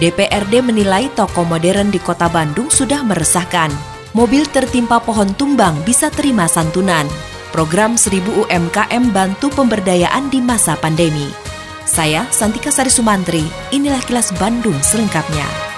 DPRD menilai toko modern di kota Bandung sudah meresahkan. Mobil tertimpa pohon tumbang bisa terima santunan. Program 1000 UMKM bantu pemberdayaan di masa pandemi. Saya Santika Sari Sumantri, inilah kilas Bandung selengkapnya.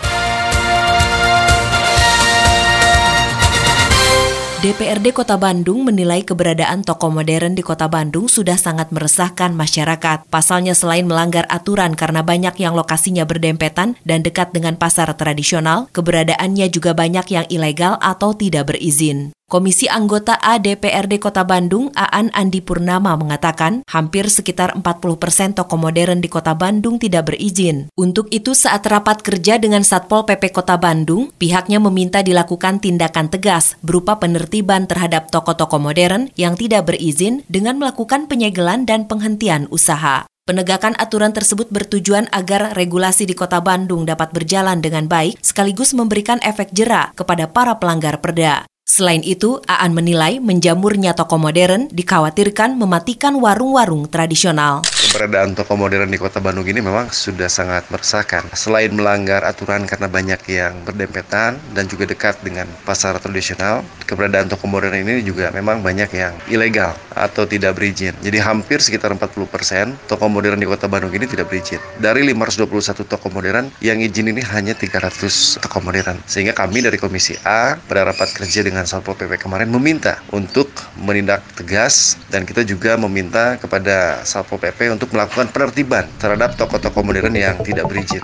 DPRD Kota Bandung menilai keberadaan toko modern di Kota Bandung sudah sangat meresahkan masyarakat. Pasalnya selain melanggar aturan karena banyak yang lokasinya berdempetan dan dekat dengan pasar tradisional, keberadaannya juga banyak yang ilegal atau tidak berizin. Komisi anggota ADPRD Kota Bandung, Aan Andi Purnama mengatakan, hampir sekitar 40 persen toko modern di Kota Bandung tidak berizin. Untuk itu saat rapat kerja dengan Satpol PP Kota Bandung, pihaknya meminta dilakukan tindakan tegas berupa penertiban terhadap toko-toko modern yang tidak berizin dengan melakukan penyegelan dan penghentian usaha. Penegakan aturan tersebut bertujuan agar regulasi di Kota Bandung dapat berjalan dengan baik sekaligus memberikan efek jerak kepada para pelanggar perda. Selain itu, Aan menilai menjamurnya toko modern dikhawatirkan mematikan warung-warung tradisional keberadaan toko modern di kota Bandung ini memang sudah sangat meresahkan. Selain melanggar aturan karena banyak yang berdempetan dan juga dekat dengan pasar tradisional, keberadaan toko modern ini juga memang banyak yang ilegal atau tidak berizin. Jadi hampir sekitar 40% toko modern di kota Bandung ini tidak berizin. Dari 521 toko modern, yang izin ini hanya 300 toko modern. Sehingga kami dari Komisi A pada rapat kerja dengan Satpol PP kemarin meminta untuk menindak tegas dan kita juga meminta kepada Satpol PP untuk untuk melakukan penertiban terhadap toko-toko modern yang tidak berizin.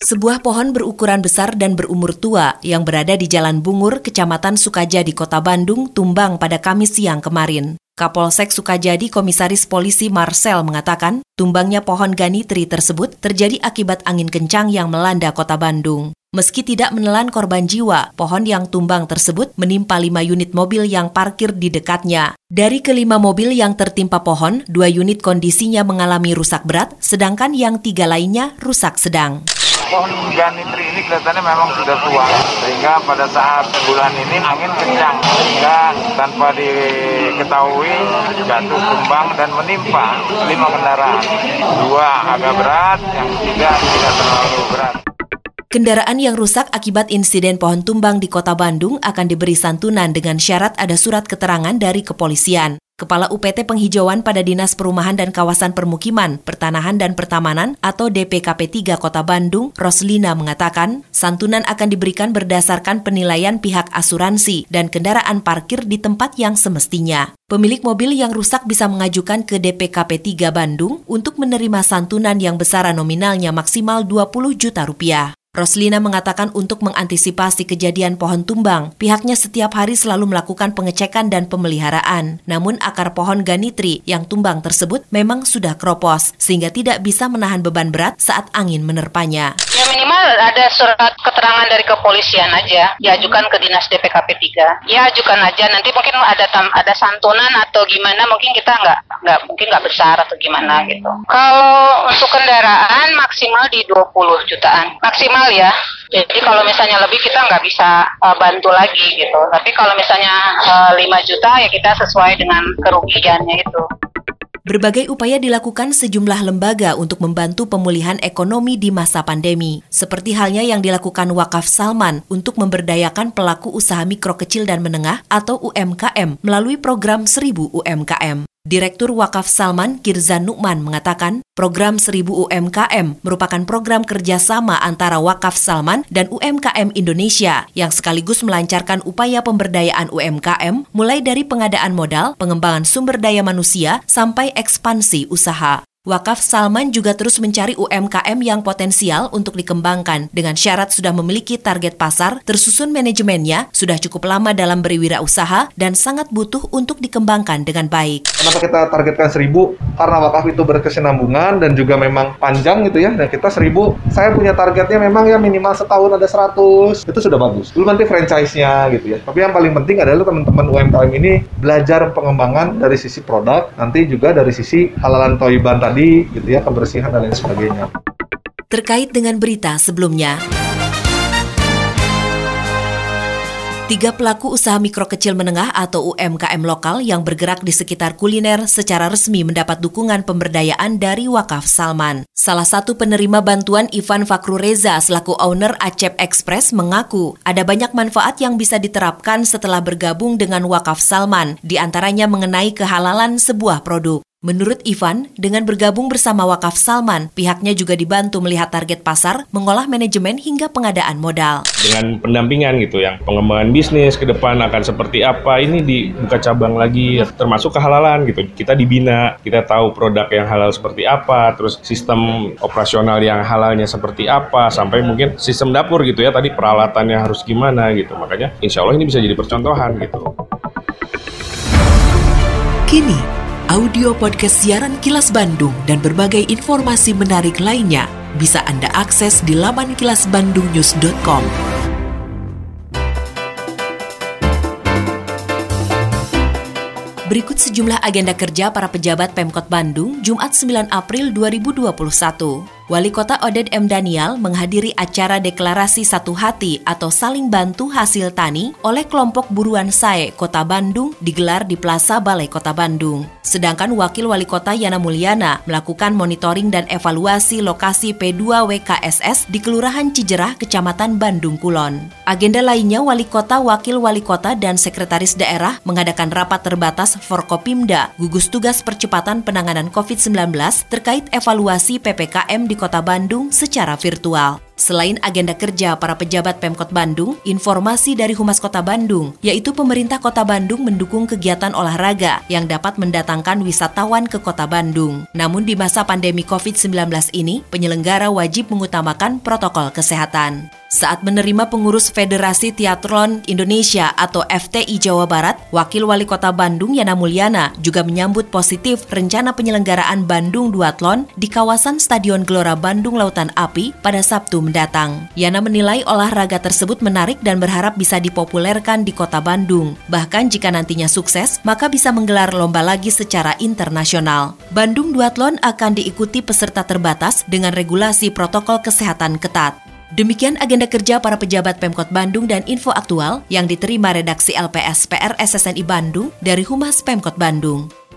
Sebuah pohon berukuran besar dan berumur tua yang berada di Jalan Bungur, Kecamatan Sukajadi, Kota Bandung, tumbang pada Kamis siang kemarin. Kapolsek Sukajadi Komisaris Polisi Marcel mengatakan, tumbangnya pohon ganitri tersebut terjadi akibat angin kencang yang melanda kota Bandung. Meski tidak menelan korban jiwa, pohon yang tumbang tersebut menimpa lima unit mobil yang parkir di dekatnya. Dari kelima mobil yang tertimpa pohon, dua unit kondisinya mengalami rusak berat, sedangkan yang tiga lainnya rusak sedang. Pohon ganitri ini kelihatannya memang sudah tua sehingga pada saat bulan ini angin kencang sehingga tanpa diketahui jatuh tumbang dan menimpa lima kendaraan. Dua agak berat yang tiga tidak terlalu berat Kendaraan yang rusak akibat insiden pohon tumbang di kota Bandung akan diberi santunan dengan syarat ada surat keterangan dari kepolisian. Kepala UPT Penghijauan pada Dinas Perumahan dan Kawasan Permukiman, Pertanahan dan Pertamanan atau DPKP 3 Kota Bandung, Roslina mengatakan, santunan akan diberikan berdasarkan penilaian pihak asuransi dan kendaraan parkir di tempat yang semestinya. Pemilik mobil yang rusak bisa mengajukan ke DPKP 3 Bandung untuk menerima santunan yang besaran nominalnya maksimal 20 juta rupiah. Roslina mengatakan untuk mengantisipasi kejadian pohon tumbang, pihaknya setiap hari selalu melakukan pengecekan dan pemeliharaan. Namun akar pohon ganitri yang tumbang tersebut memang sudah kropos, sehingga tidak bisa menahan beban berat saat angin menerpanya. Ya minimal ada surat keterangan dari kepolisian aja, diajukan ke dinas DPKP 3. Ya ajukan aja, nanti mungkin ada tam, ada santunan atau gimana, mungkin kita nggak nggak mungkin nggak besar atau gimana gitu. Kalau untuk kendaraan maksimal di 20 jutaan, maksimal ya. Jadi kalau misalnya lebih kita nggak bisa uh, bantu lagi gitu. Tapi kalau misalnya uh, 5 juta ya kita sesuai dengan kerugiannya itu. Berbagai upaya dilakukan sejumlah lembaga untuk membantu pemulihan ekonomi di masa pandemi, seperti halnya yang dilakukan Wakaf Salman untuk memberdayakan pelaku usaha mikro kecil dan menengah atau UMKM melalui program 1000 UMKM. Direktur Wakaf Salman Kirzan Nukman mengatakan, program 1000 UMKM merupakan program kerjasama antara Wakaf Salman dan UMKM Indonesia yang sekaligus melancarkan upaya pemberdayaan UMKM mulai dari pengadaan modal, pengembangan sumber daya manusia, sampai ekspansi usaha. Wakaf Salman juga terus mencari UMKM yang potensial untuk dikembangkan dengan syarat sudah memiliki target pasar, tersusun manajemennya, sudah cukup lama dalam berwirausaha, dan sangat butuh untuk dikembangkan dengan baik. Kenapa kita targetkan seribu? Karena wakaf itu berkesinambungan dan juga memang panjang gitu ya. Dan kita seribu, saya punya targetnya memang ya minimal setahun ada 100. Itu sudah bagus. Belum nanti franchise-nya gitu ya. Tapi yang paling penting adalah teman-teman UMKM ini belajar pengembangan dari sisi produk, nanti juga dari sisi halalan toiban tadi gitu ya kebersihan dan lain sebagainya. Terkait dengan berita sebelumnya, Tiga pelaku usaha mikro kecil menengah atau UMKM lokal yang bergerak di sekitar kuliner secara resmi mendapat dukungan pemberdayaan dari Wakaf Salman. Salah satu penerima bantuan Ivan Fakrureza selaku owner Acep Express mengaku ada banyak manfaat yang bisa diterapkan setelah bergabung dengan Wakaf Salman, di antaranya mengenai kehalalan sebuah produk. Menurut Ivan, dengan bergabung bersama Wakaf Salman, pihaknya juga dibantu melihat target pasar, mengolah manajemen hingga pengadaan modal. Dengan pendampingan gitu yang pengembangan bisnis ke depan akan seperti apa, ini dibuka cabang lagi termasuk kehalalan gitu. Kita dibina, kita tahu produk yang halal seperti apa, terus sistem operasional yang halalnya seperti apa, sampai mungkin sistem dapur gitu ya, tadi peralatannya harus gimana gitu. Makanya insya Allah ini bisa jadi percontohan gitu. Kini, audio podcast siaran Kilas Bandung dan berbagai informasi menarik lainnya bisa Anda akses di laman kilasbandungnews.com. Berikut sejumlah agenda kerja para pejabat Pemkot Bandung Jumat 9 April 2021. Wali Kota Oded M. Daniel menghadiri acara deklarasi satu hati atau saling bantu hasil tani oleh kelompok buruan SAE Kota Bandung digelar di Plaza Balai Kota Bandung. Sedangkan Wakil Wali Kota Yana Mulyana melakukan monitoring dan evaluasi lokasi P2 WKSS di Kelurahan Cijerah, Kecamatan Bandung Kulon. Agenda lainnya Wali Kota, Wakil Wali Kota, dan Sekretaris Daerah mengadakan rapat terbatas Forkopimda, gugus tugas percepatan penanganan COVID-19 terkait evaluasi PPKM di Kota Bandung secara virtual. Selain agenda kerja para pejabat Pemkot Bandung, informasi dari Humas Kota Bandung, yaitu pemerintah Kota Bandung mendukung kegiatan olahraga yang dapat mendatangkan wisatawan ke Kota Bandung. Namun di masa pandemi COVID-19 ini, penyelenggara wajib mengutamakan protokol kesehatan. Saat menerima pengurus Federasi Teatron Indonesia atau FTI Jawa Barat, Wakil Wali Kota Bandung Yana Mulyana juga menyambut positif rencana penyelenggaraan Bandung Duathlon di kawasan Stadion Gelora Bandung Lautan Api pada Sabtu mendatang. Yana menilai olahraga tersebut menarik dan berharap bisa dipopulerkan di Kota Bandung. Bahkan jika nantinya sukses, maka bisa menggelar lomba lagi secara internasional. Bandung Duathlon akan diikuti peserta terbatas dengan regulasi protokol kesehatan ketat. Demikian agenda kerja para pejabat Pemkot Bandung dan info aktual yang diterima redaksi LPS PR SSNI Bandung dari Humas Pemkot Bandung.